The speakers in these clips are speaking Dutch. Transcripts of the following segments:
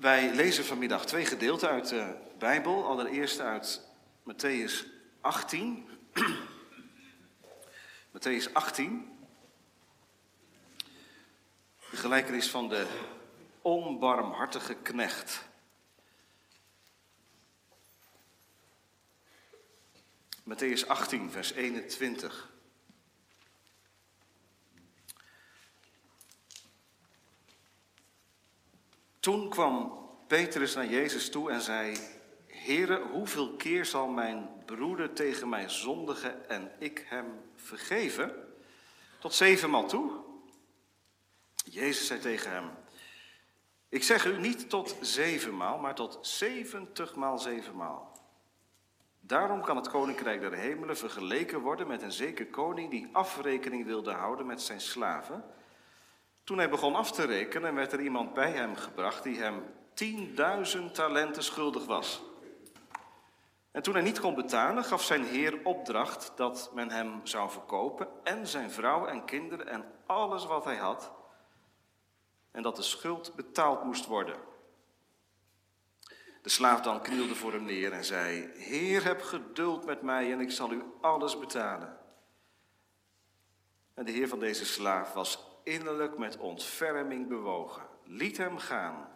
Wij lezen vanmiddag twee gedeelten uit de Bijbel. Allereerst uit Matthäus 18. Matthäus 18. De gelijkenis van de onbarmhartige knecht. Matthäus 18, vers 21. Toen kwam Petrus naar Jezus toe en zei: Heere, hoeveel keer zal mijn broeder tegen mij zondigen en ik hem vergeven? Tot zevenmaal toe. Jezus zei tegen hem: Ik zeg u niet tot zevenmaal, maar tot zeventigmaal zevenmaal. Daarom kan het koninkrijk der hemelen vergeleken worden met een zeker koning die afrekening wilde houden met zijn slaven. Toen hij begon af te rekenen, werd er iemand bij hem gebracht die hem 10.000 talenten schuldig was. En toen hij niet kon betalen, gaf zijn heer opdracht dat men hem zou verkopen en zijn vrouw en kinderen en alles wat hij had. En dat de schuld betaald moest worden. De slaaf dan knielde voor hem neer en zei: Heer, heb geduld met mij en ik zal u alles betalen. En de heer van deze slaaf was innerlijk met ontferming bewogen, liet hem gaan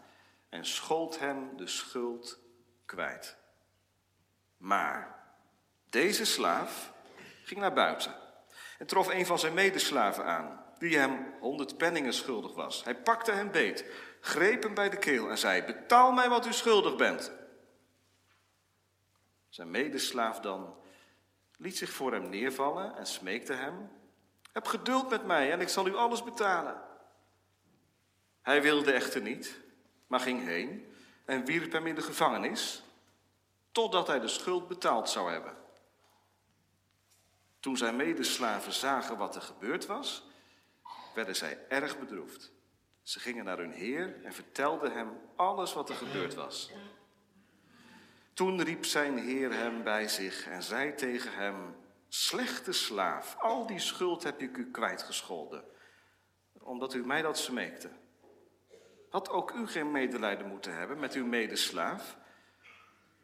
en schold hem de schuld kwijt. Maar deze slaaf ging naar buiten en trof een van zijn medeslaven aan, die hem honderd penningen schuldig was. Hij pakte hem beet, greep hem bij de keel en zei: Betaal mij wat u schuldig bent. Zijn medeslaaf dan liet zich voor hem neervallen en smeekte hem: Heb geduld met mij en ik zal u alles betalen. Hij wilde echter niet, maar ging heen en wierp hem in de gevangenis, totdat hij de schuld betaald zou hebben. Toen zijn medeslaven zagen wat er gebeurd was, werden zij erg bedroefd. Ze gingen naar hun heer en vertelden hem alles wat er gebeurd was. Toen riep zijn heer hem bij zich en zei tegen hem: Slechte slaaf, al die schuld heb ik u kwijtgescholden, omdat u mij dat smeekte. Had ook u geen medelijden moeten hebben met uw medeslaaf,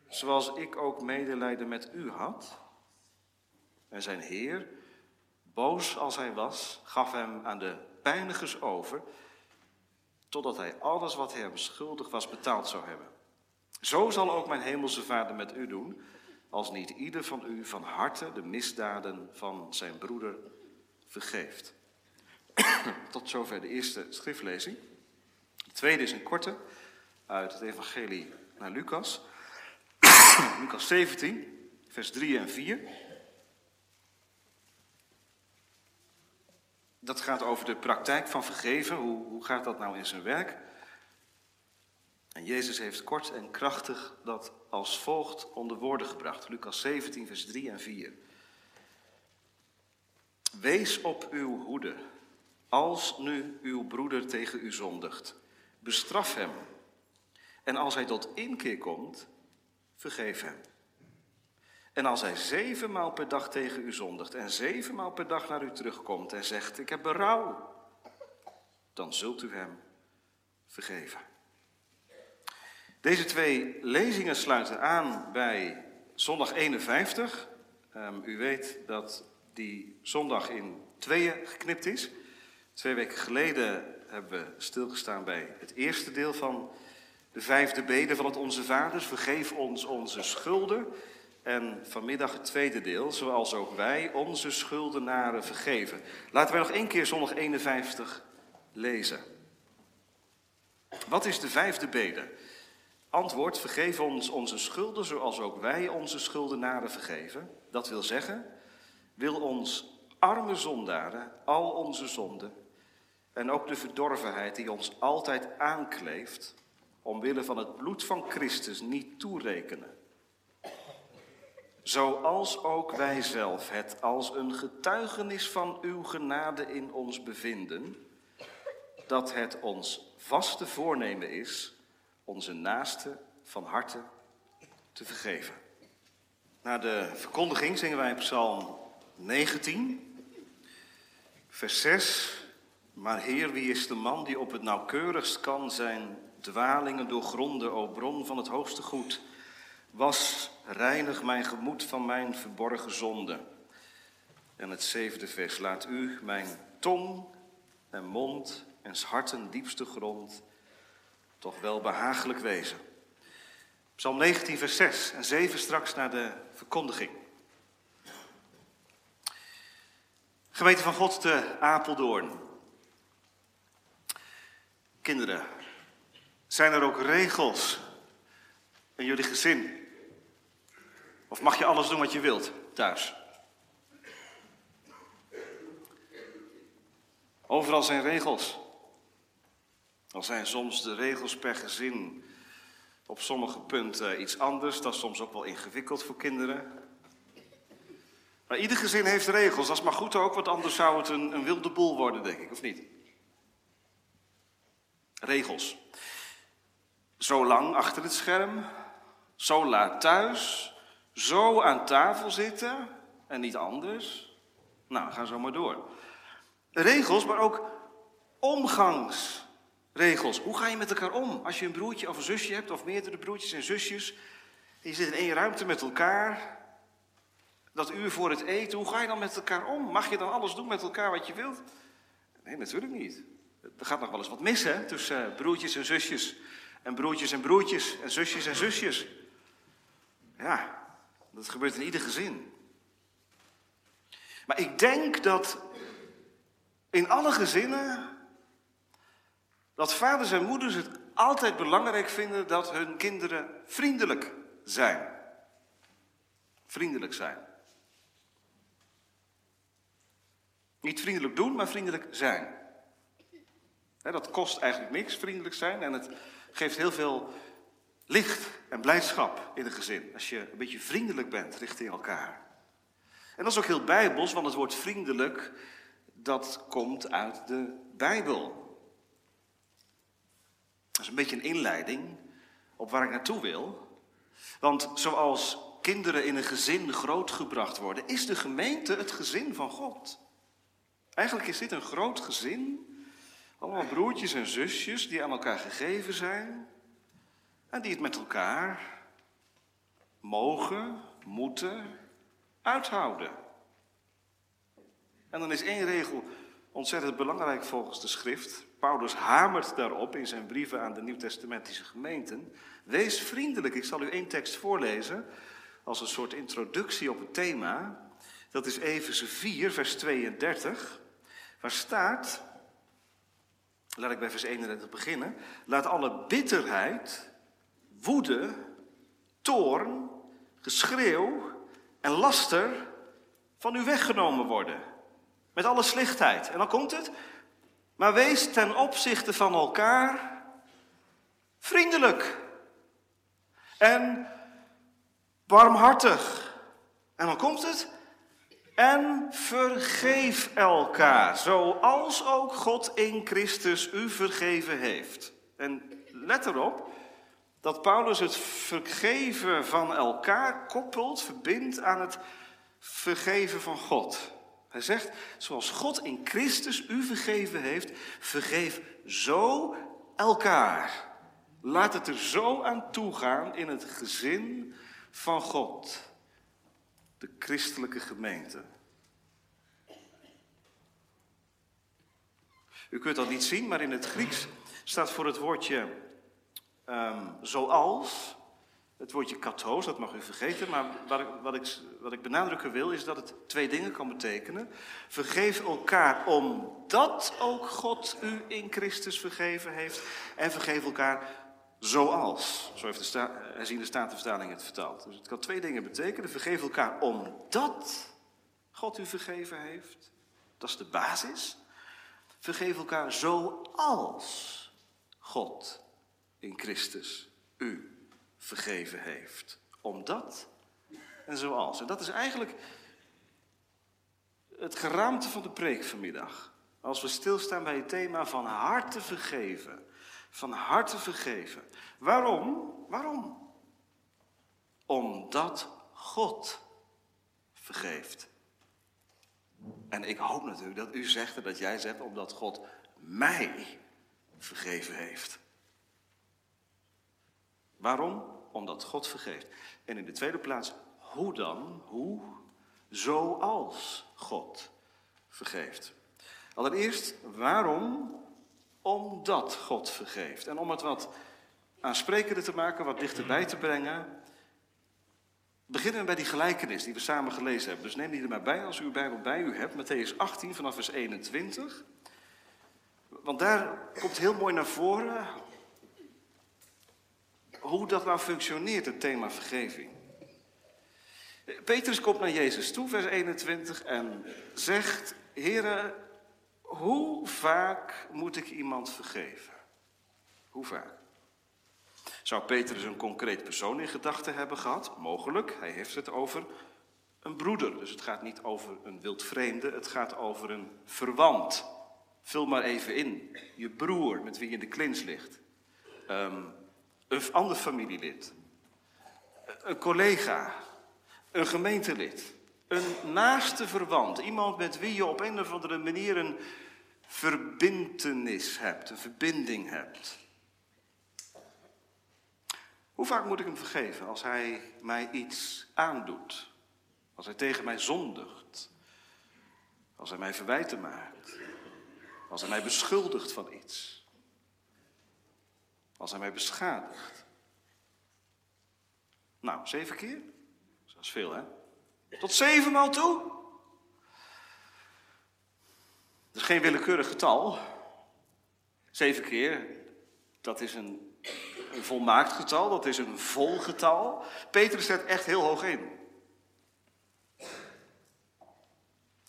zoals ik ook medelijden met u had? En zijn heer, boos als hij was, gaf hem aan de pijnigers over, totdat hij alles wat hem schuldig was betaald zou hebben. Zo zal ook mijn hemelse vader met u doen, als niet ieder van u van harte de misdaden van zijn broeder vergeeft. Tot zover de eerste schriftlezing. De tweede is een korte uit het evangelie naar Lucas. Lucas 17, vers 3 en 4. Dat gaat over de praktijk van vergeven. Hoe, hoe gaat dat nou in zijn werk? En Jezus heeft kort en krachtig dat als volgt onder woorden gebracht. Lucas 17, vers 3 en 4. Wees op uw hoede, als nu uw broeder tegen u zondigt. Bestraf hem. En als hij tot inkeer komt, vergeef hem. En als hij zevenmaal per dag tegen u zondigt en zevenmaal per dag naar u terugkomt en zegt: Ik heb berouw, dan zult u hem vergeven. Deze twee lezingen sluiten aan bij zondag 51. Um, u weet dat die zondag in tweeën geknipt is. Twee weken geleden hebben we stilgestaan bij het eerste deel van de vijfde bede van het Onze Vader. Vergeef ons onze schulden. En vanmiddag het tweede deel, zoals ook wij onze schuldenaren vergeven. Laten wij nog één keer zondag 51 lezen. Wat is de vijfde bede? Antwoord, vergeef ons onze schulden zoals ook wij onze schuldenaren vergeven. Dat wil zeggen, wil ons arme zondaren al onze zonden en ook de verdorvenheid die ons altijd aankleeft, omwille van het bloed van Christus niet toerekenen. Zoals ook wij zelf het als een getuigenis van uw genade in ons bevinden, dat het ons vaste voornemen is onze naaste van harte te vergeven. Na de verkondiging zingen wij Psalm 19, vers 6. Maar Heer, wie is de man die op het nauwkeurigst kan zijn dwalingen doorgronden, o bron van het hoogste goed. Was, reinig mijn gemoed van mijn verborgen zonde. En het zevende vers, laat u mijn tong en mond en harten diepste grond toch wel behagelijk wezen. Psalm 19, vers 6 en 7 straks naar de verkondiging. Gemeente van God te Apeldoorn. Kinderen, zijn er ook regels in jullie gezin? Of mag je alles doen wat je wilt thuis? Overal zijn regels. Al zijn soms de regels per gezin op sommige punten iets anders. Dat is soms ook wel ingewikkeld voor kinderen. Maar ieder gezin heeft regels. Dat is maar goed ook, want anders zou het een, een wilde boel worden, denk ik, of niet? Regels. Zo lang achter het scherm, zo laat thuis, zo aan tafel zitten en niet anders. Nou, ga zo maar door. Regels, maar ook omgangsregels. Hoe ga je met elkaar om als je een broertje of een zusje hebt, of meerdere broertjes en zusjes? Die zitten in één ruimte met elkaar. Dat uur voor het eten, hoe ga je dan met elkaar om? Mag je dan alles doen met elkaar wat je wilt? Nee, natuurlijk niet. Er gaat nog wel eens wat mis, hè, tussen broertjes en zusjes. En broertjes en broertjes en zusjes en zusjes. Ja, dat gebeurt in ieder gezin. Maar ik denk dat in alle gezinnen dat vaders en moeders het altijd belangrijk vinden dat hun kinderen vriendelijk zijn. Vriendelijk zijn. Niet vriendelijk doen, maar vriendelijk zijn. dat kost eigenlijk niks, vriendelijk zijn. En het geeft heel veel licht en blijdschap in een gezin. Als je een beetje vriendelijk bent richting elkaar. En dat is ook heel bijbels, want het woord vriendelijk, dat komt uit de Bijbel. Dat is een beetje een inleiding op waar ik naartoe wil. Want zoals kinderen in een gezin grootgebracht worden, is de gemeente het gezin van God. Eigenlijk is dit een groot gezin. Allemaal broertjes en zusjes die aan elkaar gegeven zijn. En die het met elkaar mogen, moeten uithouden. En dan is één regel ontzettend belangrijk volgens de schrift. Paulus hamert daarop in zijn brieven aan de Nieuw-Testamentische gemeenten. Wees vriendelijk. Ik zal u één tekst voorlezen als een soort introductie op het thema. Dat is Efeze 4, vers 32. Waar staat, laat ik bij vers 31 beginnen. Laat alle bitterheid, woede, toorn, geschreeuw en laster van u weggenomen worden. Met alle slechtheid. En dan komt het. Maar wees ten opzichte van elkaar vriendelijk. En barmhartig. En dan komt het. En vergeef elkaar, zoals ook God in Christus u vergeven heeft. En let erop dat Paulus het vergeven van elkaar koppelt, verbindt aan het vergeven van God. Hij zegt, zoals God in Christus u vergeven heeft, vergeef zo elkaar. Laat het er zo aan toegaan in het gezin van God de christelijke gemeente. U kunt dat niet zien, maar in het Grieks staat voor het woordje um, zoals, het woordje kathos, dat mag u vergeten, maar wat ik, wat, ik, wat ik benadrukken wil is dat het twee dingen kan betekenen. Vergeef elkaar omdat ook God u in Christus vergeven heeft en vergeef elkaar Zoals. Zo heeft de sta herziende Statenvertaling het vertaald. Dus het kan twee dingen betekenen. Vergeef elkaar omdat God u vergeven heeft. Dat is de basis. Vergeef elkaar zoals God in Christus u vergeven heeft. Omdat en zoals. En dat is eigenlijk het geraamte van de preek vanmiddag. Als we stilstaan bij het thema van harte vergeven van harte vergeven. Waarom? Waarom? Omdat God vergeeft. En ik hoop natuurlijk dat u zegt en dat jij zegt, omdat God mij vergeven heeft. Waarom? Omdat God vergeeft. En in de tweede plaats, hoe dan? Hoe? Zoals God vergeeft. Allereerst, waarom? Omdat God vergeeft. En om het wat aansprekender te maken, wat dichterbij te brengen, beginnen we bij die gelijkenis die we samen gelezen hebben. Dus neem die er maar bij als u uw Bijbel bij u hebt, Matthäus 18 vanaf vers 21. Want daar komt heel mooi naar voren hoe dat nou functioneert, het thema vergeving. Petrus komt naar Jezus toe, vers 21, en zegt: Heere, hoe vaak moet ik iemand vergeven? Hoe vaak? Zou Petrus een concreet persoon in gedachten hebben gehad? Mogelijk. Hij heeft het over een broeder. Dus het gaat niet over een wildvreemde, het gaat over een verwant. Vul maar even in. Je broer met wie je in de klins ligt. Um, een ander familielid. Een collega. Een gemeentelid. Een naaste verwant. Iemand met wie je op een of andere manier een verbintenis hebt. Een verbinding hebt. Hoe vaak moet ik hem vergeven als hij mij iets aandoet? Als hij tegen mij zondigt? Als hij mij verwijten maakt? Als hij mij beschuldigt van iets? Als hij mij beschadigt? Nou, zeven keer? Dat is veel, hè? Tot zevenmaal toe? Dat is geen willekeurig getal. Zeven keer, dat is een een volmaakt getal, dat is een vol getal. Petrus zet echt heel hoog in.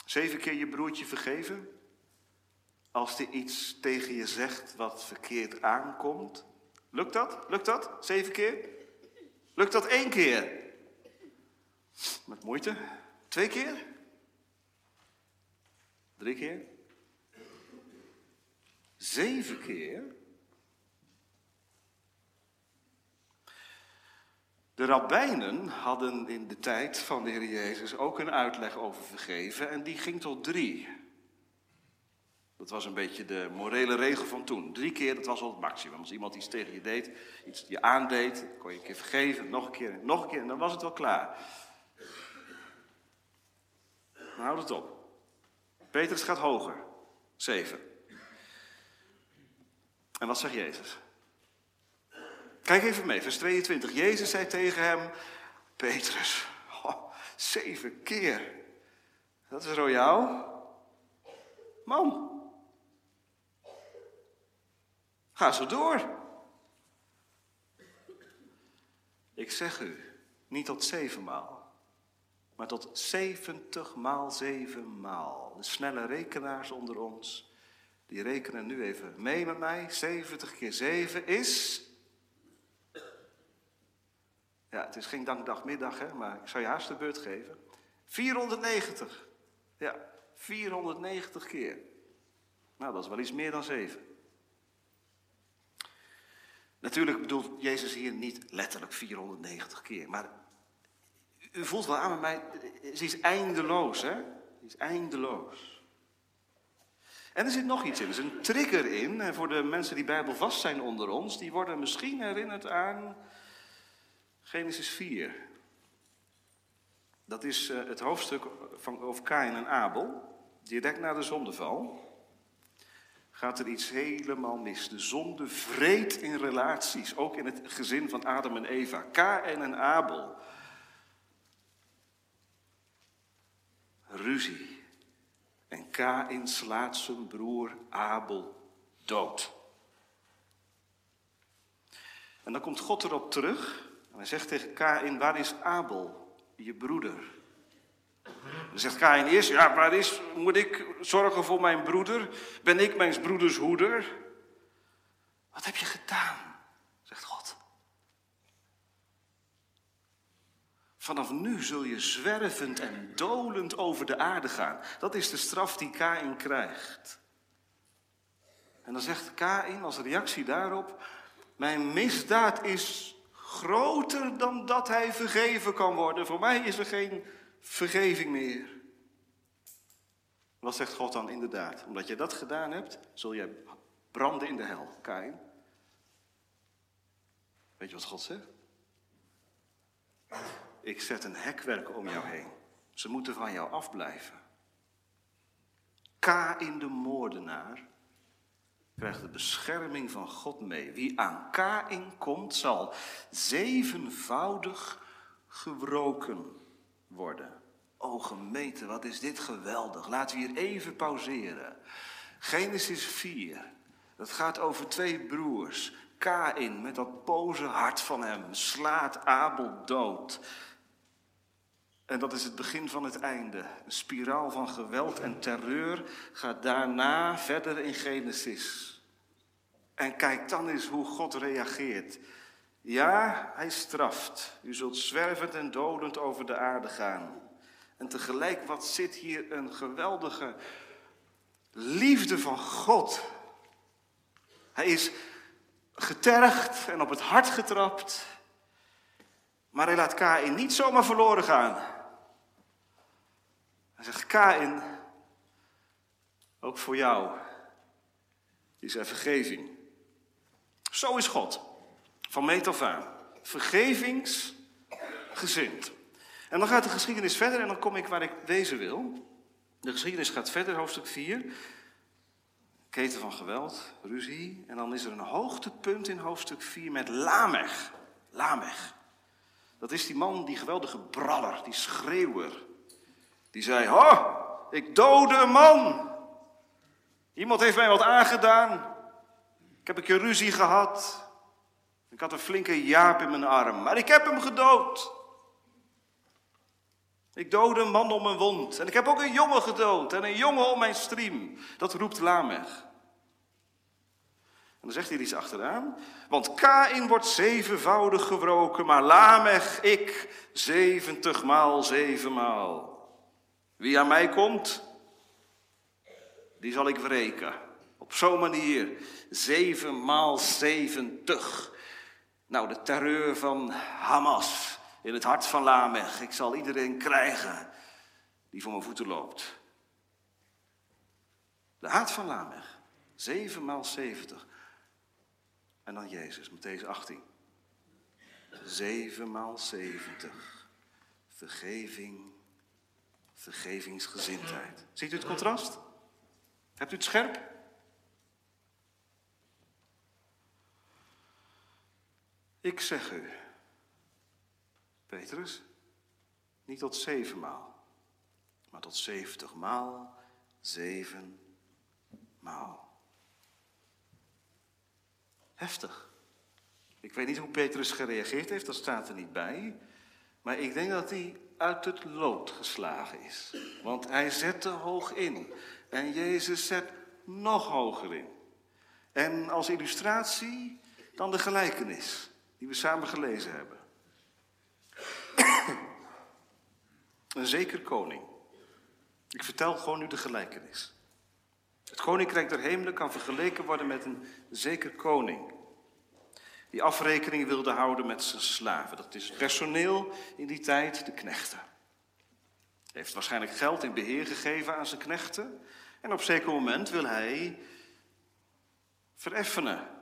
Zeven keer je broertje vergeven. Als hij iets tegen je zegt wat verkeerd aankomt. Lukt dat? Lukt dat? Zeven keer? Lukt dat één keer? Met moeite. Twee keer? Drie keer? Zeven keer? De rabbijnen hadden in de tijd van de Heer Jezus ook een uitleg over vergeven en die ging tot drie. Dat was een beetje de morele regel van toen. Drie keer, dat was al het maximum. Als iemand iets tegen je deed, iets je aandeed, kon je een keer vergeven, nog een keer, nog een keer en dan was het wel klaar. Dan houd het op. Petrus gaat hoger. Zeven. En wat zegt Jezus? Kijk even mee, vers 22. Jezus zei tegen hem, Petrus, zeven keer. Dat is royaal. Man, ga zo door. Ik zeg u, niet tot zevenmaal, maar tot zeventig maal zevenmaal. De snelle rekenaars onder ons, die rekenen nu even mee met mij. 70 keer 7 is ja, het is geen dankdagmiddag, hè, maar ik zou je haast de beurt geven. 490. Ja, 490 keer. Nou, dat is wel iets meer dan zeven. Natuurlijk bedoelt Jezus hier niet letterlijk 490 keer, maar u voelt wel aan met mij, ze is eindeloos, hè? Het is eindeloos. En er zit nog iets in, er is een trigger in. Voor de mensen die bijbelvast zijn onder ons, die worden misschien herinnerd aan Genesis 4. Dat is uh, het hoofdstuk van, over Kain en Abel. Direct na de zondeval gaat er iets helemaal mis. De zonde vreet in relaties, ook in het gezin van Adam en Eva. Kain en Abel. Ruzie. En Kain slaat zijn broer Abel dood. En dan komt God erop terug en hij zegt tegen Kain, waar is Abel, je broeder? Dan zegt Kain eerst, ja, waar is, moet ik zorgen voor mijn broeder? Ben ik mijn broeders hoeder? Wat heb je gedaan? Zegt God. Vanaf nu zul je zwervend en dolend over de aarde gaan. Dat is de straf die Kain krijgt. En dan zegt Kain als reactie daarop: Mijn misdaad is groter dan dat hij vergeven kan worden. Voor mij is er geen vergeving meer. Wat zegt God dan inderdaad? Omdat je dat gedaan hebt, zul jij branden in de hel, Kain. Weet je wat God zegt? Ik zet een hekwerk om jou heen. Ze moeten van jou afblijven. in de moordenaar krijgt de bescherming van God mee. Wie aan in komt, zal zevenvoudig gewroken worden. O gemeente, wat is dit geweldig. Laten we hier even pauzeren. Genesis 4. Dat gaat over twee broers. Kain met dat boze hart van hem slaat Abel dood. En dat is het begin van het einde. Een spiraal van geweld en terreur gaat daarna verder in Genesis. En kijk dan eens hoe God reageert. Ja, hij straft. U zult zwervend en dodend over de aarde gaan. En tegelijk, wat zit hier een geweldige liefde van God. Hij is getergd en op het hart getrapt. Maar hij laat Kain niet zomaar verloren gaan. Hij zegt, Kain, ook voor jou is er vergeving. Zo is God. Van meet af aan. Vergevingsgezind. En dan gaat de geschiedenis verder en dan kom ik waar ik wezen wil. De geschiedenis gaat verder, hoofdstuk 4. Keten van geweld, ruzie. En dan is er een hoogtepunt in hoofdstuk 4 met Lamech. Lamech. Dat is die man, die geweldige braller, die schreeuwer. Die zei, ho, ik dode man. Iemand heeft mij wat aangedaan. Ik heb een keer ruzie gehad. Ik had een flinke jaap in mijn arm, maar ik heb hem gedood. Ik doodde een man om mijn wond. En ik heb ook een jongen gedood en een jongen om mijn striem. Dat roept Lamech. En dan zegt hij iets achteraan. Want Kain wordt zevenvoudig gewroken, maar Lamech ik zeventigmaal zevenmaal. Wie aan mij komt, die zal ik wreken. Op zo'n manier. Zeven maal zeventig. Nou, de terreur van Hamas in het hart van Lamech. Ik zal iedereen krijgen die voor mijn voeten loopt. De haat van Lamech. Zeven maal zeventig. En dan Jezus, Matthäus 18. Zeven maal zeventig. Vergeving, vergevingsgezindheid. Ziet u het contrast? Hebt u het scherp? Ik zeg u, Petrus, niet tot zevenmaal, maar tot zeventig maal, zeven maal. Heftig. Ik weet niet hoe Petrus gereageerd heeft, dat staat er niet bij. Maar ik denk dat hij uit het lood geslagen is. Want hij zet te hoog in. En Jezus zet nog hoger in. En als illustratie dan de gelijkenis die we samen gelezen hebben. Een zeker koning. Ik vertel gewoon nu de gelijkenis. Het koninkrijk der hemelen kan vergeleken worden met een zeker koning. Die afrekening wilde houden met zijn slaven. Dat is personeel in die tijd, de knechten. Hij heeft waarschijnlijk geld in beheer gegeven aan zijn knechten. En op zeker moment wil hij vereffenen.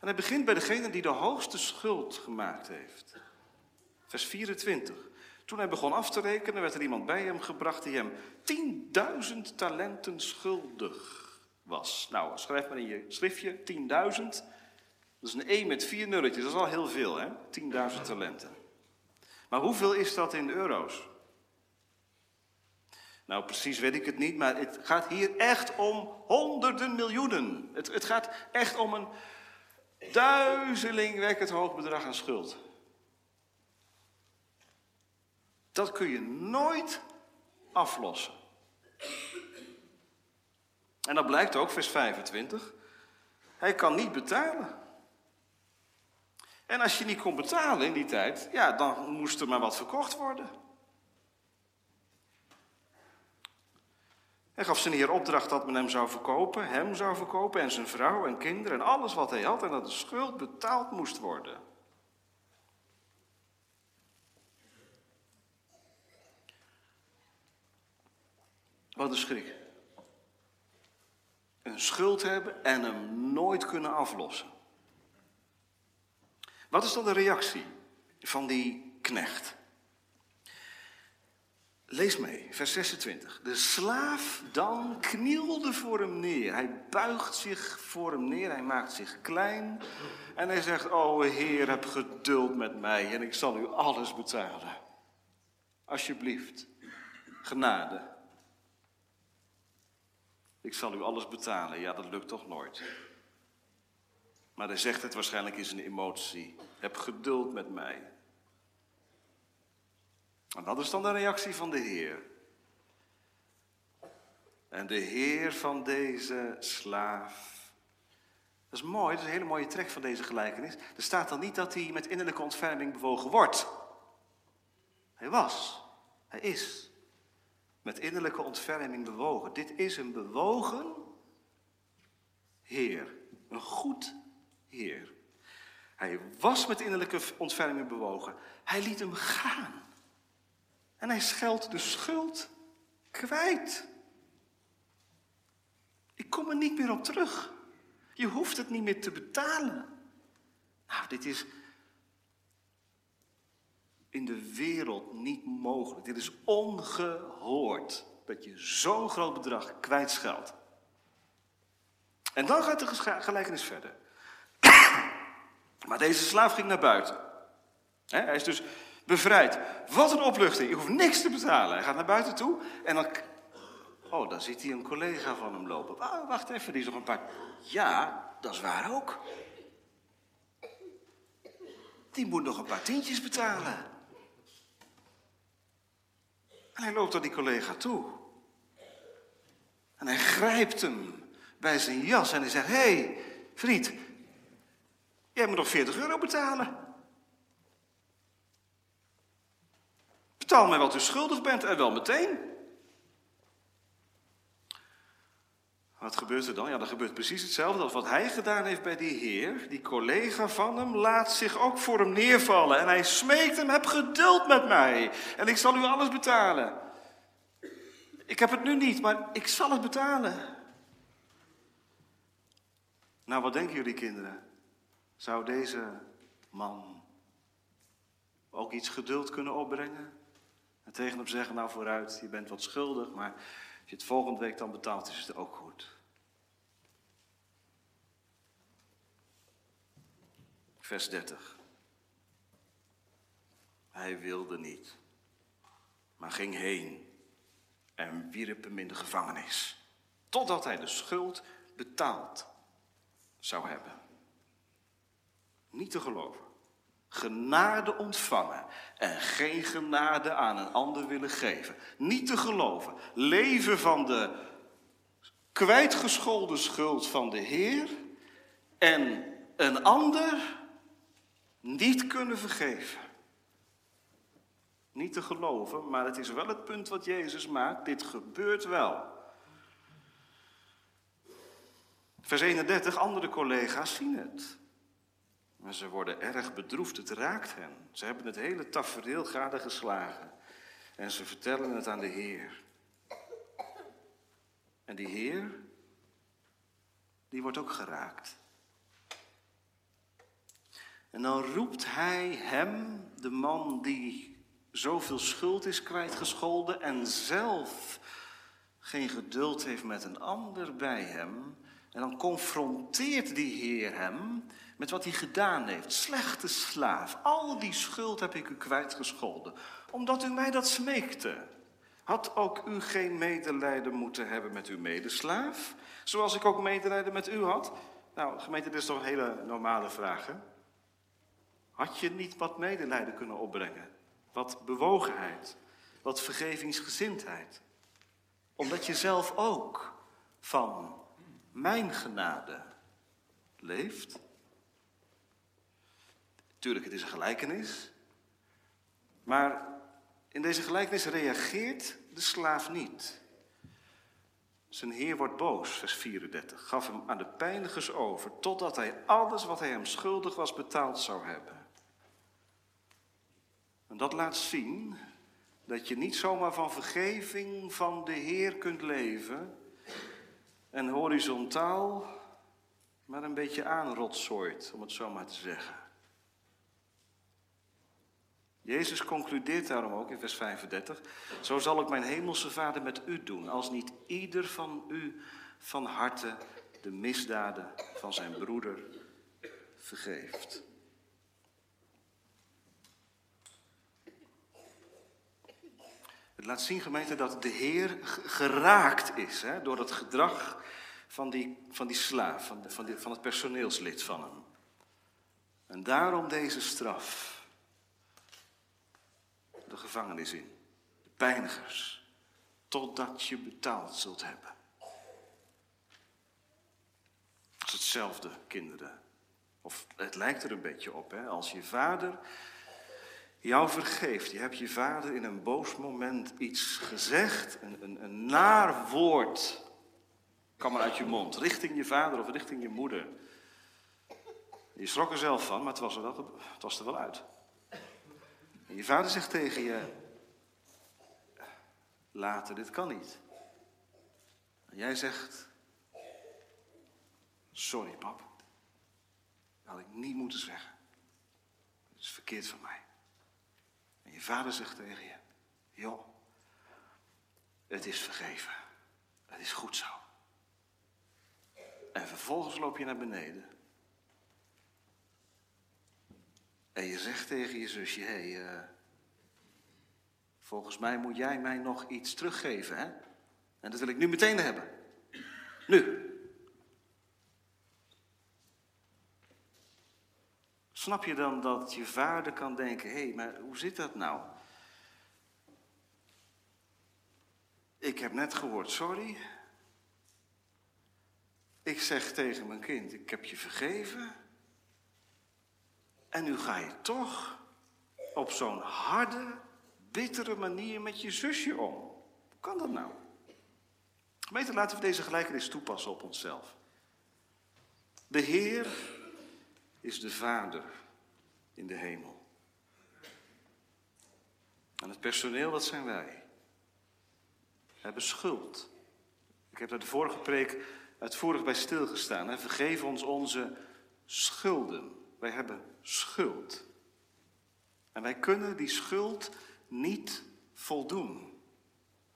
En hij begint bij degene die de hoogste schuld gemaakt heeft. Vers 24. Toen hij begon af te rekenen, werd er iemand bij hem gebracht die hem 10.000 talenten schuldig was. Nou, schrijf maar in je schriftje 10.000. Dat is een 1 met vier nulletjes, dat is al heel veel, hè? 10.000 talenten. Maar hoeveel is dat in euro's? Nou, precies weet ik het niet, maar het gaat hier echt om honderden miljoenen. Het, het gaat echt om een duizelingwekkend hoog bedrag aan schuld. Dat kun je nooit aflossen. En dat blijkt ook, vers 25. Hij kan niet betalen. En als je niet kon betalen in die tijd, ja, dan moest er maar wat verkocht worden. Hij gaf zijn heer opdracht dat men hem zou verkopen, hem zou verkopen en zijn vrouw en kinderen en alles wat hij had en dat de schuld betaald moest worden. Wat een schrik. Een schuld hebben en hem nooit kunnen aflossen. Wat is dan de reactie van die knecht? Lees mee, vers 26. De slaaf dan knielde voor hem neer. Hij buigt zich voor hem neer, hij maakt zich klein. En hij zegt, o Heer, heb geduld met mij en ik zal u alles betalen. Alsjeblieft, genade. Ik zal u alles betalen. Ja, dat lukt toch nooit. Maar hij zegt het waarschijnlijk in zijn emotie. Heb geduld met mij. En wat is dan de reactie van de Heer? En de Heer van deze slaaf. Dat is mooi, dat is een hele mooie trek van deze gelijkenis. Er staat dan niet dat hij met innerlijke ontferming bewogen wordt. Hij was, hij is met innerlijke ontferming bewogen. Dit is een bewogen Heer, een goed Heer. Hij was met innerlijke ontferming bewogen. Hij liet hem gaan. En hij scheldt de schuld kwijt. Ik kom er niet meer op terug. Je hoeft het niet meer te betalen. Nou, dit is in de wereld niet mogelijk. Dit is ongehoord dat je zo'n groot bedrag kwijtscheldt. En dan gaat de gelijkenis verder. Maar deze slaaf ging naar buiten. Hij is dus bevrijd. Wat een opluchting. Je hoeft niks te betalen. Hij gaat naar buiten toe en dan... Oh, dan ziet hij een collega van hem lopen. Oh, wacht even, die is nog een paar... Ja, dat is waar ook. Die moet nog een paar tientjes betalen. En hij loopt naar die collega toe. En hij grijpt hem bij zijn jas en hij zegt: Hé, hey, vriend, jij moet nog 40 euro betalen. Betaal mij wat u schuldig bent en wel meteen. Wat gebeurt er dan? Ja, dan gebeurt precies hetzelfde als wat hij gedaan heeft bij die heer. Die collega van hem laat zich ook voor hem neervallen. En hij smeekt hem, heb geduld met mij. En ik zal u alles betalen. Ik heb het nu niet, maar ik zal het betalen. Nou, wat denken jullie kinderen? Zou deze man ook iets geduld kunnen opbrengen? En tegen hem zeggen, nou vooruit, je bent wat schuldig, maar als je het volgende week dan betaalt, is het ook goed. Vers 30. Hij wilde niet, maar ging heen en wierp hem in de gevangenis, totdat hij de schuld betaald zou hebben. Niet te geloven genade ontvangen en geen genade aan een ander willen geven. Niet te geloven. Leven van de kwijtgescholden schuld van de Heer en een ander niet kunnen vergeven. Niet te geloven, maar het is wel het punt wat Jezus maakt. Dit gebeurt wel. Vers 31, andere collega's zien het. Maar ze worden erg bedroefd, het raakt hen. Ze hebben het hele tafereel geslagen. En ze vertellen het aan de Heer. En die Heer, die wordt ook geraakt. En dan roept hij hem, de man die zoveel schuld is kwijtgescholden en zelf geen geduld heeft met een ander bij hem. En dan confronteert die Heer hem met wat hij gedaan heeft. Slechte slaaf, al die schuld heb ik u kwijtgescholden, omdat u mij dat smeekte. Had ook u geen medelijden moeten hebben met uw medeslaaf, zoals ik ook medelijden met u had? Nou, gemeente, dit is toch een hele normale vraag, hè? Had je niet wat medelijden kunnen opbrengen? Wat bewogenheid, wat vergevingsgezindheid? Omdat je zelf ook van mijn genade leeft. Tuurlijk, het is een gelijkenis. Maar in deze gelijkenis reageert de slaaf niet. Zijn heer wordt boos, vers 34. Gaf hem aan de pijnigers over, totdat hij alles wat hij hem schuldig was betaald zou hebben. En dat laat zien dat je niet zomaar van vergeving van de Heer kunt leven en horizontaal maar een beetje aanrotzooit, om het zo maar te zeggen. Jezus concludeert daarom ook in vers 35, zo zal ik mijn hemelse Vader met u doen, als niet ieder van u van harte de misdaden van zijn broeder vergeeft. Het laat zien, gemeente, dat de Heer geraakt is hè, door het gedrag van die, van die slaaf, van, de, van, van het personeelslid van hem. En daarom deze straf. De gevangenis in, de pijnigers, totdat je betaald zult hebben. Het is hetzelfde, kinderen. Of het lijkt er een beetje op, hè? als je vader jou vergeeft. Je hebt je vader in een boos moment iets gezegd, een, een, een naar woord kwam er uit je mond, richting je vader of richting je moeder. Je schrok er zelf van, maar het was wel, het was er wel uit. En je vader zegt tegen je, later, dit kan niet. En jij zegt, sorry pap, dat had ik niet moeten zeggen. Het is verkeerd van mij. En je vader zegt tegen je, joh, het is vergeven. Het is goed zo. En vervolgens loop je naar beneden. En je zegt tegen je zusje, hé, hey, uh, volgens mij moet jij mij nog iets teruggeven, hè? En dat wil ik nu meteen hebben. Nu. Snap je dan dat je vader kan denken, hé, hey, maar hoe zit dat nou? Ik heb net gehoord, sorry. Ik zeg tegen mijn kind, ik heb je vergeven. En nu ga je toch op zo'n harde, bittere manier met je zusje om. Hoe kan dat nou? Gemeente, laten we deze gelijkenis toepassen op onszelf. De Heer is de Vader in de hemel. En het personeel, dat zijn wij. We hebben schuld. Ik heb daar de vorige preek uitvoerig bij stilgestaan. Hè? Vergeef ons onze schulden. Wij hebben schuld. En wij kunnen die schuld niet voldoen.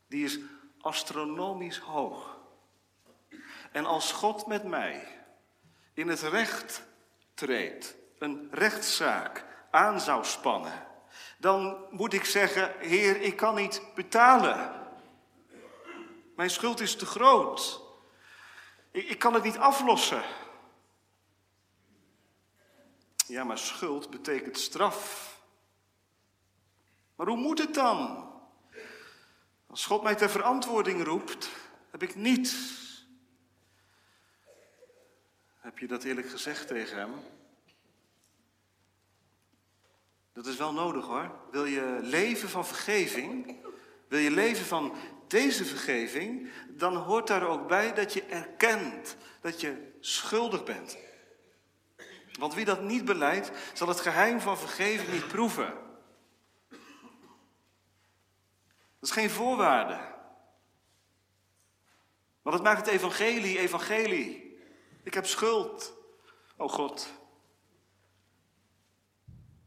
Die is astronomisch hoog. En als God met mij in het recht treedt, een rechtszaak aan zou spannen, dan moet ik zeggen: Heer, ik kan niet betalen. Mijn schuld is te groot. Ik, ik kan het niet aflossen. Ja, maar schuld betekent straf. Maar hoe moet het dan? Als God mij ter verantwoording roept, heb ik niets. Heb je dat eerlijk gezegd tegen hem? Dat is wel nodig hoor. Wil je leven van vergeving? Wil je leven van deze vergeving? Dan hoort daar ook bij dat je erkent dat je schuldig bent. Want wie dat niet beleidt, zal het geheim van vergeving niet proeven. Dat is geen voorwaarde. Want het maakt het evangelie, evangelie. Ik heb schuld. Oh God.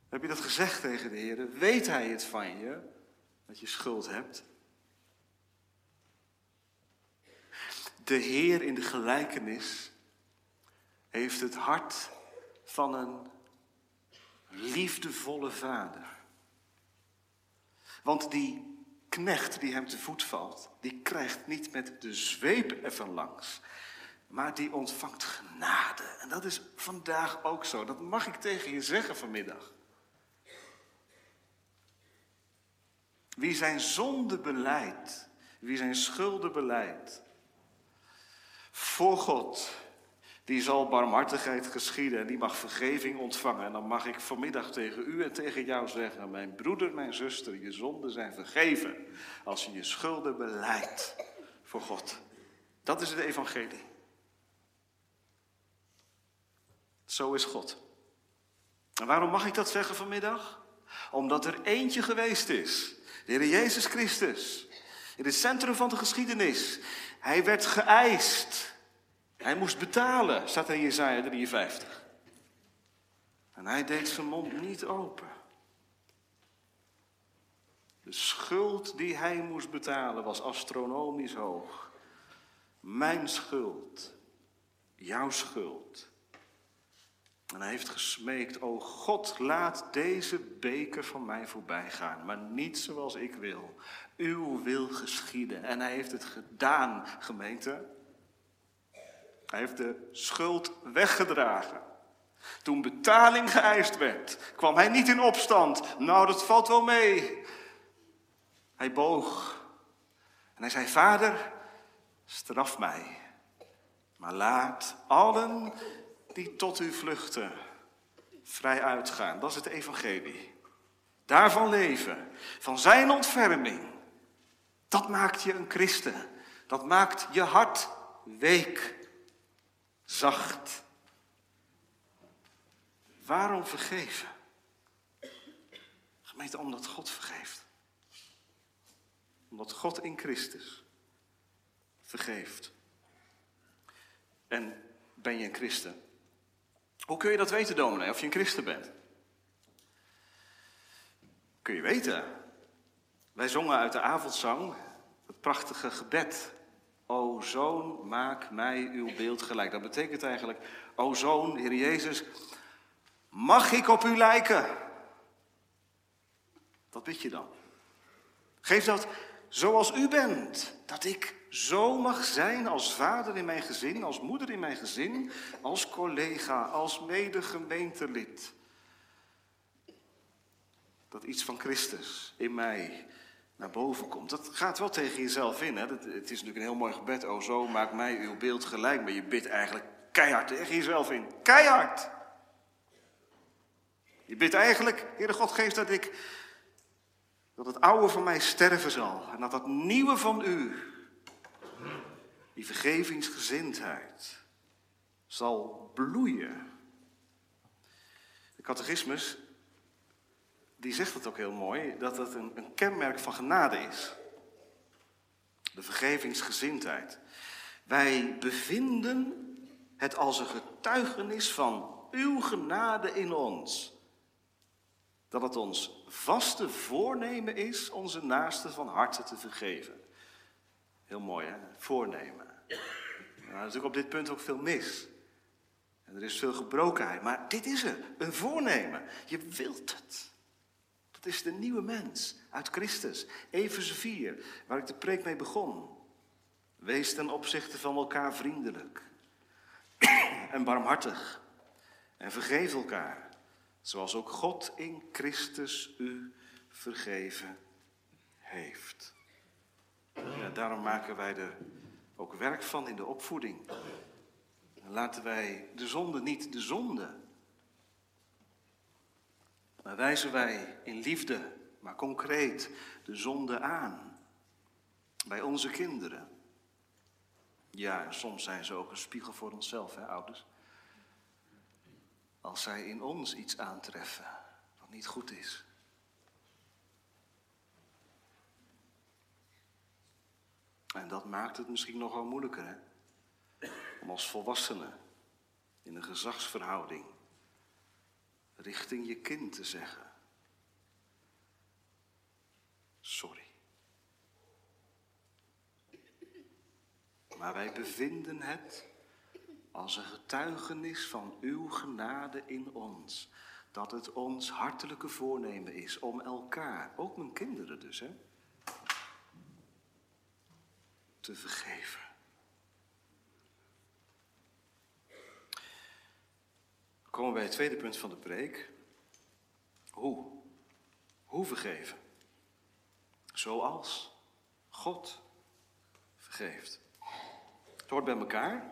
Heb je dat gezegd tegen de Heer? Weet Hij het van je, dat je schuld hebt? De Heer in de gelijkenis heeft het hart van een liefdevolle vader. Want die knecht die hem te voet valt, die krijgt niet met de zweep ervan langs, maar die ontvangt genade. En dat is vandaag ook zo. Dat mag ik tegen je zeggen vanmiddag. Wie zijn zonde beleidt, wie zijn schulden beleidt, voor God, die zal barmhartigheid geschieden en die mag vergeving ontvangen. En dan mag ik vanmiddag tegen u en tegen jou zeggen, mijn broeder, mijn zuster, je zonden zijn vergeven als je je schulden beleidt voor God. Dat is het evangelie. Zo is God. En waarom mag ik dat zeggen vanmiddag? Omdat er eentje geweest is, de Heer Jezus Christus, in het centrum van de geschiedenis. Hij werd geëist. Hij moest betalen, staat er in Jezaja 53. En hij deed zijn mond niet open. De schuld die hij moest betalen was astronomisch hoog. Mijn schuld, jouw schuld. En hij heeft gesmeekt, o God, laat deze beker van mij voorbij gaan, maar niet zoals ik wil. Uw wil geschieden. En hij heeft het gedaan, gemeente. Hij heeft de schuld weggedragen. Toen betaling geëist werd, kwam hij niet in opstand. Nou, dat valt wel mee. Hij boog en hij zei: Vader, straf mij, maar laat allen die tot u vluchten vrij uitgaan. Dat is het evangelie. Daarvan leven, van zijn ontferming. Dat maakt je een christen. Dat maakt je hart week, zacht. Waarom vergeven? Gemeente, omdat God vergeeft. Omdat God in Christus vergeeft. En ben je een christen? Hoe kun je dat weten, dominee, of je een christen bent? Kun je weten. Wij zongen uit de avondzang het prachtige gebed. O zoon, maak mij uw beeld gelijk. Dat betekent eigenlijk, o zoon, Heer Jezus, mag ik op u lijken? Wat bid je dan? Geef dat zoals u bent, dat ik zo mag zijn als vader in mijn gezin, als moeder in mijn gezin, als collega, als medegemeentelid. Dat iets van Christus in mij naar boven komt. Dat gaat wel tegen jezelf in. Hè? het is natuurlijk een heel mooi gebed. O zo, maak mij uw beeld gelijk. Maar je bidt eigenlijk keihard tegen jezelf in. Keihard! Je bidt eigenlijk, Heere God, geef dat ik, dat het oude van mij sterven zal. En dat dat nieuwe van u, die vergevingsgezindheid, zal bloeien. De catechismus, die zegt het ook heel mooi, dat het een, een kenmerk van genade is. De vergevingsgezindheid. Wij bevinden het als een getuigenis van uw genade in ons. Dat het ons vaste voornemen is onze naasten van harte te vergeven. Heel mooi, hè? Voornemen. Er is natuurlijk op dit punt ook veel mis. En er is veel gebrokenheid. Maar dit is er, een voornemen. Je wilt het. Dat is de nieuwe mens uit Christus. Efeze 4, waar ik de preek mee begon. Wees ten opzichte van elkaar vriendelijk en barmhartig. En vergeef elkaar, zoals ook God in Christus u vergeven heeft. Daarom maken wij er ook werk van in de opvoeding. laten wij de zonde niet de zonde. Maar wijzen wij in liefde, maar concreet, de zonde aan. Bij onze kinderen. Ja, soms zijn ze ook een spiegel voor onszelf, hè, ouders. Als zij in ons iets aantreffen wat niet goed is. En dat maakt het misschien nog wel moeilijker, hè? Om als volwassene in een gezagsverhouding richting je kind te zeggen: Sorry. Maar wij bevinden het als een getuigenis van uw genade in ons. Dat het ons hartelijke voornemen is om elkaar, ook mijn kinderen dus, hè, te vergeven. We komen bij het tweede punt van de preek. Hoe? Hoe vergeven? Zoals God vergeeft. Het hoort bij elkaar.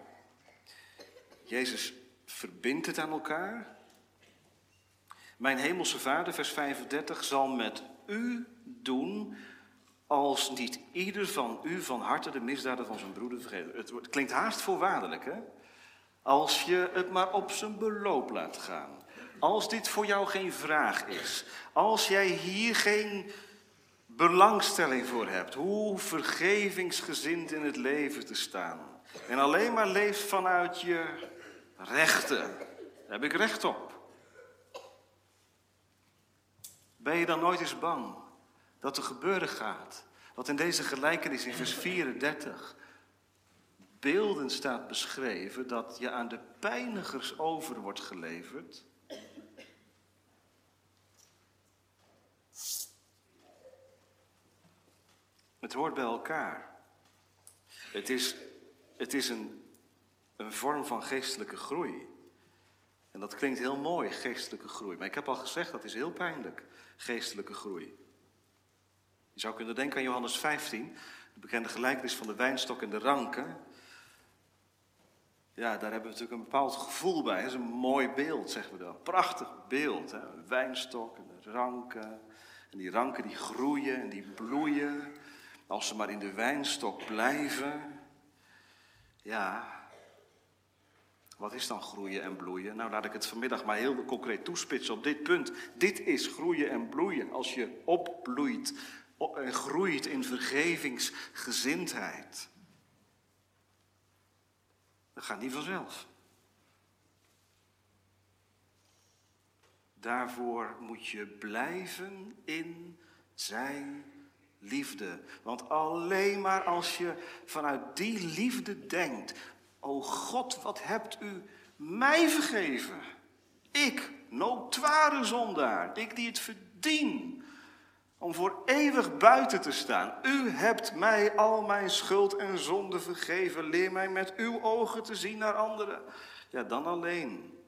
Jezus verbindt het aan elkaar. Mijn hemelse Vader, vers 35, zal met u doen als niet ieder van u van harte de misdaden van zijn broeder vergeet. Het, klinkt haast voorwaardelijk, hè? Als je het maar op zijn beloop laat gaan. Als dit voor jou geen vraag is. Als jij hier geen belangstelling voor hebt. Hoe vergevingsgezind in het leven te staan. En alleen maar leeft vanuit je rechten. Daar heb ik recht op. Ben je dan nooit eens bang dat er gebeuren gaat. Wat in deze gelijkenis in vers 34 beelden staat beschreven dat je aan de pijnigers over wordt geleverd. Het hoort bij elkaar. Het is, het is een, een vorm van geestelijke groei. En dat klinkt heel mooi, geestelijke groei. Maar ik heb al gezegd, dat is heel pijnlijk, geestelijke groei. Je zou kunnen denken aan Johannes 15, de bekende gelijkenis van de wijnstok en de ranken. Ja, daar hebben we natuurlijk een bepaald gevoel bij. Dat is een mooi beeld, zeggen we dan. Prachtig beeld. Hè? Een wijnstok en de ranken. En die ranken die groeien en die bloeien. Als ze maar in de wijnstok blijven. Ja, wat is dan groeien en bloeien? Nou, laat ik het vanmiddag maar heel concreet toespitsen op dit punt. Dit is groeien en bloeien. Als je opbloeit en groeit in vergevingsgezindheid. Dat gaat niet vanzelf. Daarvoor moet je blijven in zijn liefde. Want alleen maar als je vanuit die liefde denkt, o God, wat hebt u mij vergeven? Ik, notoire zondaar, ik die het verdien om voor eeuwig buiten te staan. U hebt mij al mijn schuld en zonde vergeven. Leer mij met uw ogen te zien naar anderen. Ja, dan alleen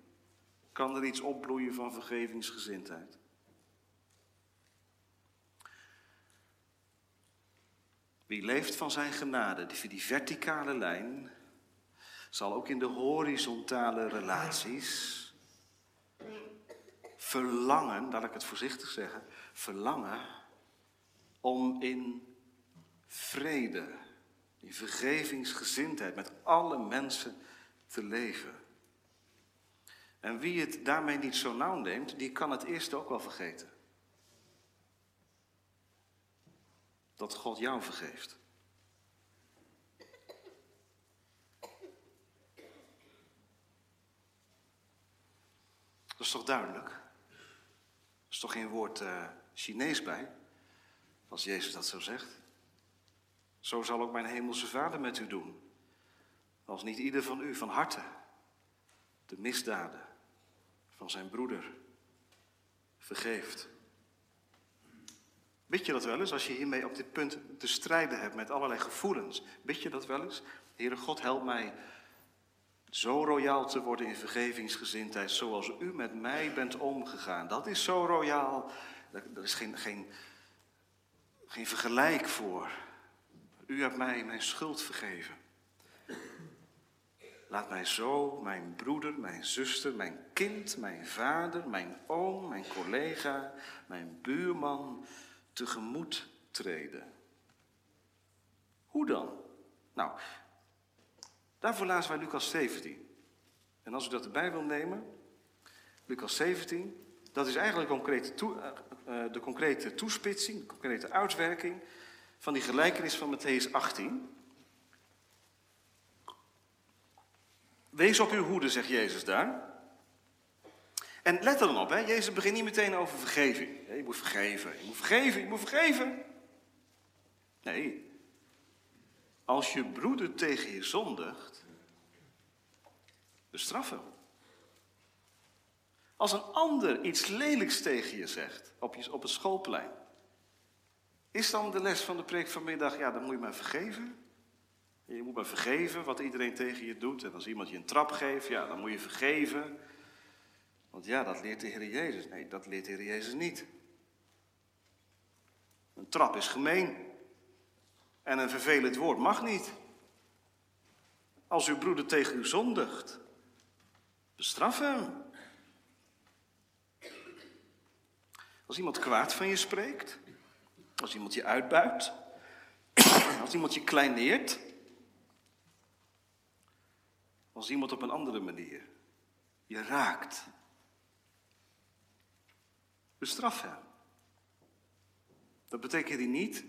kan er iets opbloeien van vergevingsgezindheid. Wie leeft van zijn genade, die, die verticale lijn, zal ook in de horizontale relaties verlangen, laat ik het voorzichtig zeggen, verlangen om in vrede, in vergevingsgezindheid met alle mensen te leven. En wie het daarmee niet zo nauw neemt, die kan het eerst ook wel vergeten. Dat God jou vergeeft. Dat is toch duidelijk? Er is toch geen woord uh, Chinees bij? Als Jezus dat zo zegt. Zo zal ook mijn hemelse Vader met u doen. Als niet ieder van u van harte de misdaden van zijn broeder vergeeft. Weet je dat wel eens, als je hiermee op dit punt te strijden hebt met allerlei gevoelens? Weet je dat wel eens? Heere God, help mij zo royaal te worden in vergevingsgezindheid, zoals u met mij bent omgegaan. Dat is zo royaal. Er is geen, geen, geen vergelijk voor. U hebt mij mijn schuld vergeven. Laat mij zo mijn broeder, mijn zuster, mijn kind, mijn vader, mijn oom, mijn collega, mijn buurman tegemoet treden. Hoe dan? Nou, daarvoor lazen wij Lucas 17. En als u dat erbij wil nemen, Lucas 17, dat is eigenlijk eh, eh, de concrete toespitsing, de concrete uitwerking van die gelijkenis van Matthäus 18. Wees op uw hoede, zegt Jezus daar. En let er dan op, hè? Jezus begint niet meteen over vergeving. Je moet vergeven, je moet vergeven, je moet vergeven. Nee. Als je broeder tegen je zondigt, bestraf hem. Als een ander iets lelijks tegen je zegt op, je, op het schoolplein, is dan de les van de preek vanmiddag, ja, dan moet je maar vergeven. Je moet maar vergeven wat iedereen tegen je doet. En als iemand je een trap geeft, ja, dan moet je vergeven. Want ja, dat leert de Heer Jezus. Nee, dat leert de Heer Jezus niet. Een trap is gemeen. En een vervelend woord mag niet. Als uw broeder tegen u zondigt, bestraf hem. Als iemand kwaad van je spreekt, als iemand je uitbuit, als iemand je kleineert, als iemand op een andere manier je raakt, bestraf hem. Dat betekent niet,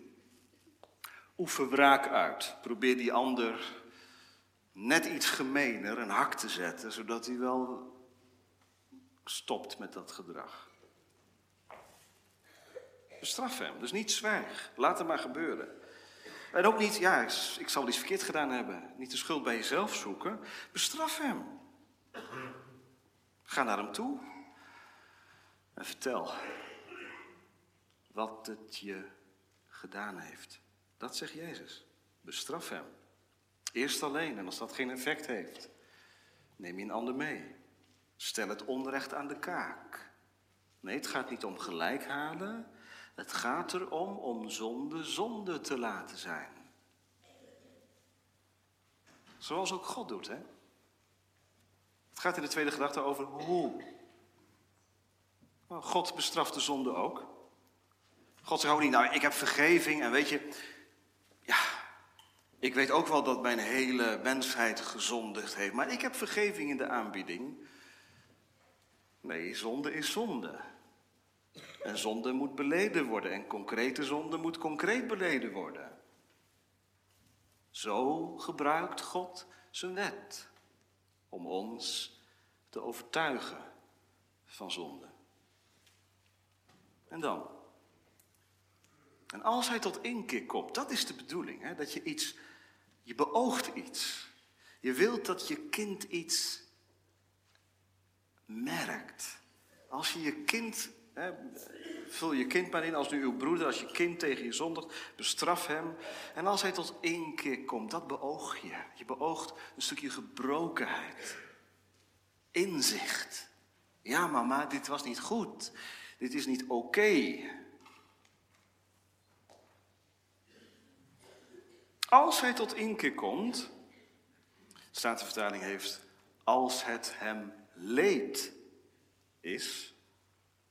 oefen wraak uit. Probeer die ander net iets gemener een hak te zetten, zodat hij wel stopt met dat gedrag. Bestraf hem. Dus niet zwijg. Laat het maar gebeuren. En ook niet, ja, ik zal iets verkeerd gedaan hebben. Niet de schuld bij jezelf zoeken. Bestraf hem. Ga naar hem toe. En vertel wat het je gedaan heeft. Dat zegt Jezus. Bestraf hem. Eerst alleen en als dat geen effect heeft, neem je een ander mee. Stel het onrecht aan de kaak. Nee, het gaat niet om gelijk halen. Het gaat erom om zonde zonde te laten zijn. Zoals ook God doet, hè? Het gaat in de tweede gedachte over hoe. God bestraft de zonde ook. God zegt ook niet, nou, ik heb vergeving en weet je, ja, ik weet ook wel dat mijn hele mensheid gezondigd heeft, maar ik heb vergeving in de aanbieding. Nee, zonde is zonde. En zonde moet beleden worden en concrete zonde moet concreet beleden worden. Zo gebruikt God zijn wet om ons te overtuigen van zonde. En dan? En als hij tot inkeer komt, dat is de bedoeling, hè? dat je iets, je beoogt iets. Je wilt dat je kind iets merkt. Als je je kind, vul je kind maar in als nu uw broeder, als je kind tegen je zondigt, bestraf hem. En als hij tot inkeer komt, dat beoog je. Je beoogt een stukje gebrokenheid, inzicht. Ja, mama, dit was niet goed. Dit is niet oké. Als hij tot inkeer komt, staat de vertaling heeft, als het hem leed is,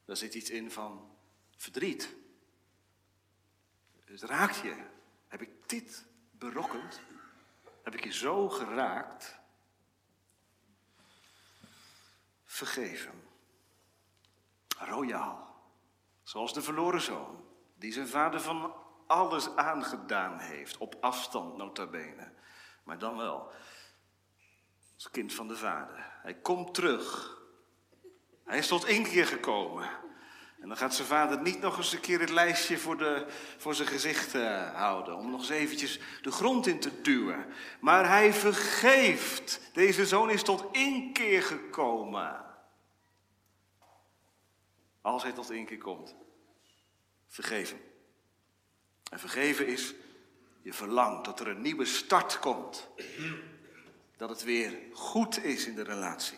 daar zit iets in van verdriet. Het raakt je. Heb ik dit berokkend? Heb ik je zo geraakt? Vergeven. Royaal. Zoals de verloren zoon, die zijn vader van alles aangedaan heeft, op afstand nota bene. Maar dan wel, als kind van de vader. Hij komt terug. Hij is tot één keer gekomen. En dan gaat zijn vader niet nog eens een keer het lijstje voor, de, voor zijn gezicht uh, houden. Om nog eens eventjes de grond in te duwen. Maar hij vergeeft. Deze zoon is tot één keer gekomen. Als hij tot één keer komt. Vergeef hem. En vergeven is, je verlangt dat er een nieuwe start komt. Dat het weer goed is in de relatie.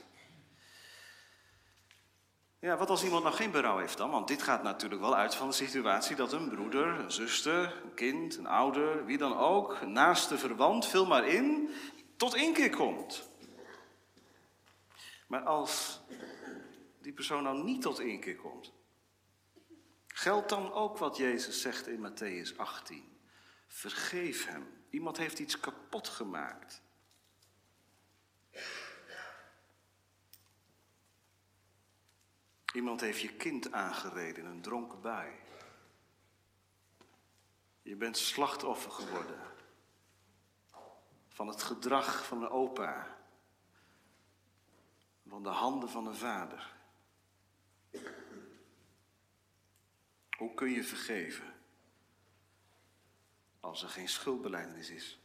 Ja, wat als iemand nou geen berouw heeft dan? Want dit gaat natuurlijk wel uit van de situatie dat een broeder, een zuster, een kind, een ouder, wie dan ook, een naaste verwant, vul maar in, tot één keer komt. Maar als die persoon nou niet tot één keer komt, geldt dan ook wat Jezus zegt in Matthäus 18. Vergeef hem. Iemand heeft iets kapot gemaakt. Iemand heeft je kind aangereden een dronken bui. Je bent slachtoffer geworden van het gedrag van een opa, van de handen van een vader. Hoe kun je vergeven als er geen schuldbeleidenis is?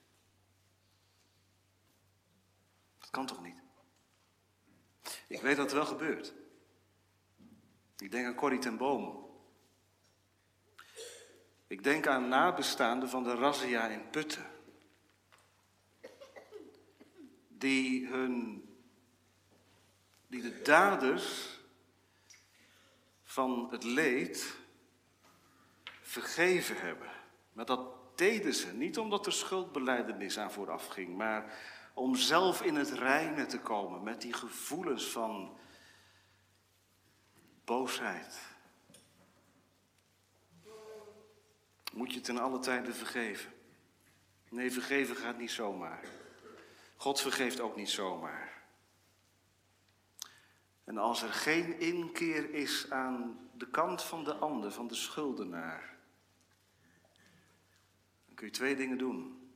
Dat kan toch niet? Ik weet dat het wel gebeurt. Ik denk aan Corrie ten Boom. Ik denk aan nabestaanden van de razzia in Putten. Die hun, die de daders van het leed vergeven hebben. Maar dat deden ze niet omdat er schuldbeleidenis aan vooraf ging, maar om zelf in het reine te komen met die gevoelens van boosheid. Moet je ten alle tijden vergeven? Nee, vergeven gaat niet zomaar. God vergeeft ook niet zomaar. En als er geen inkeer is aan de kant van de ander, van de schuldenaar, dan kun je twee dingen doen.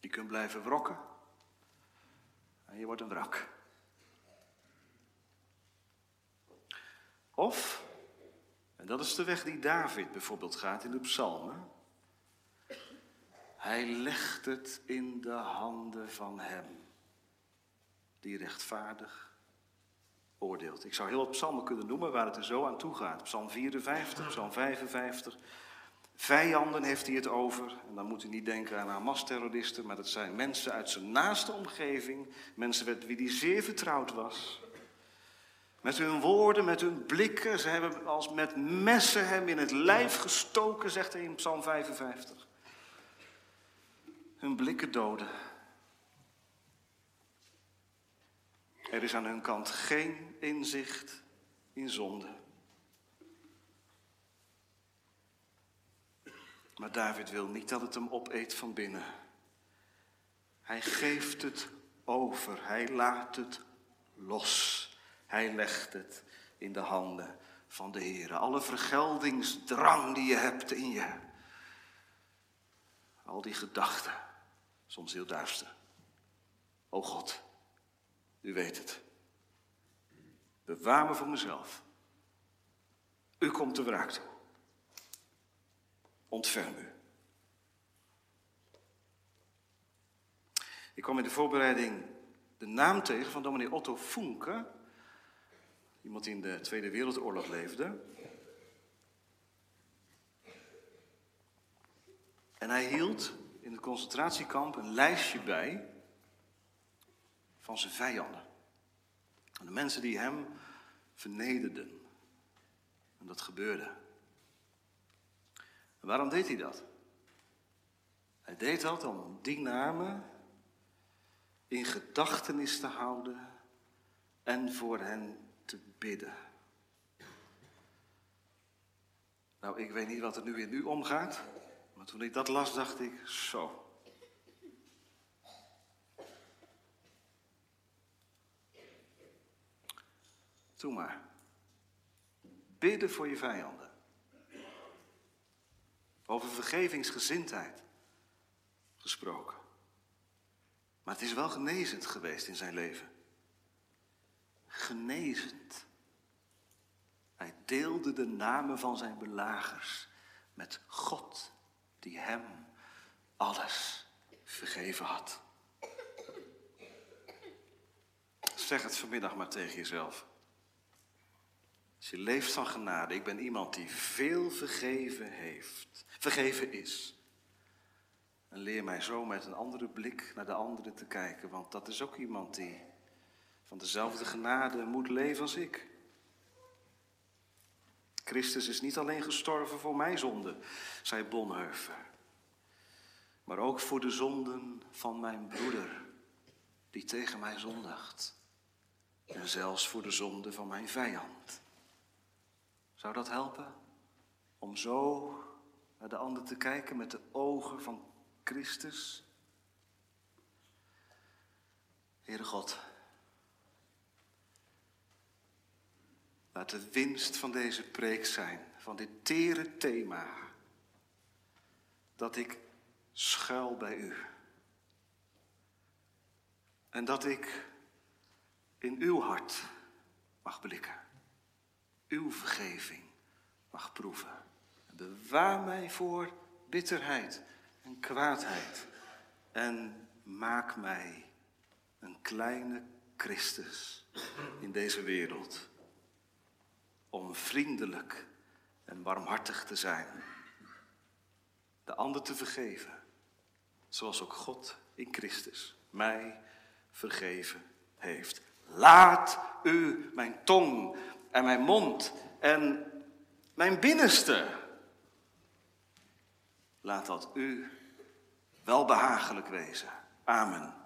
Je kunt blijven wrokken en je wordt een wrak. Of En dat is de weg die David bijvoorbeeld gaat in de psalmen. Hij legt het in de handen van hem, die rechtvaardig oordeelt. Ik zou heel wat psalmen kunnen noemen waar het er zo aan toe gaat. Psalm 54, psalm 55. Vijanden heeft hij het over. En dan moet u niet denken aan Hamas-terroristen, maar dat zijn mensen uit zijn naaste omgeving. Mensen met wie hij zeer vertrouwd was. Met hun woorden, met hun blikken. Ze hebben als met messen hem in het lijf gestoken, zegt hij in Psalm 55. Hun blikken doden. Er is aan hun kant geen inzicht in zonde. Maar David wil niet dat het hem opeet van binnen. Hij geeft het over, hij laat het los. Hij legt het in de handen van de Heer. Alle vergeldingsdrang die je hebt in je. Al die gedachten, soms heel duister. O God, u weet het. Bewaar me voor mezelf. U komt de wraak toe. Ontferm u. Ik kwam in de voorbereiding de naam tegen van dominee Otto Funke. Iemand die in de Tweede Wereldoorlog leefde. En hij hield in het concentratiekamp een lijstje bij van zijn vijanden. En de mensen die hem vernederden. En dat gebeurde. En waarom deed hij dat? Hij deed dat om die namen in gedachtenis te houden en voor hen te bidden. Nou, ik weet niet wat er nu in u omgaat, maar toen ik dat las, dacht ik, zo. Doe maar. Bidden voor je vijanden. Over vergevingsgezindheid gesproken. Maar het is wel genezend geweest in zijn leven. Genezend. Hij deelde de namen van zijn belagers met God, die hem alles vergeven had. Zeg het vanmiddag maar tegen jezelf. Als je leeft van genade, ik ben iemand die veel vergeven heeft, vergeven is. En leer mij zo met een andere blik naar de andere te kijken, want dat is ook iemand die van dezelfde genade moet leven als ik. Christus is niet alleen gestorven voor mijn zonde, zei Bonhoeffer, maar ook voor de zonden van mijn broeder, die tegen mij zondigt. En zelfs voor de zonde van mijn vijand. Zou dat helpen? Om zo naar de ander te kijken met de ogen van Christus? Heere God, laat de winst van deze preek zijn, van dit tere thema, dat ik schuil bij u. En dat ik in uw hart mag blikken uw vergeving mag proeven. Bewaar mij voor bitterheid en kwaadheid. En maak mij een kleine Christus in deze wereld. Om vriendelijk en warmhartig te zijn. De ander te vergeven. Zoals ook God in Christus mij vergeven heeft. Laat u mijn tong en mijn mond en mijn binnenste. Laat dat u wel behagelijk wezen. Amen.